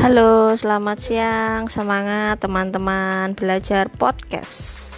Halo, selamat siang. Semangat teman-teman belajar podcast.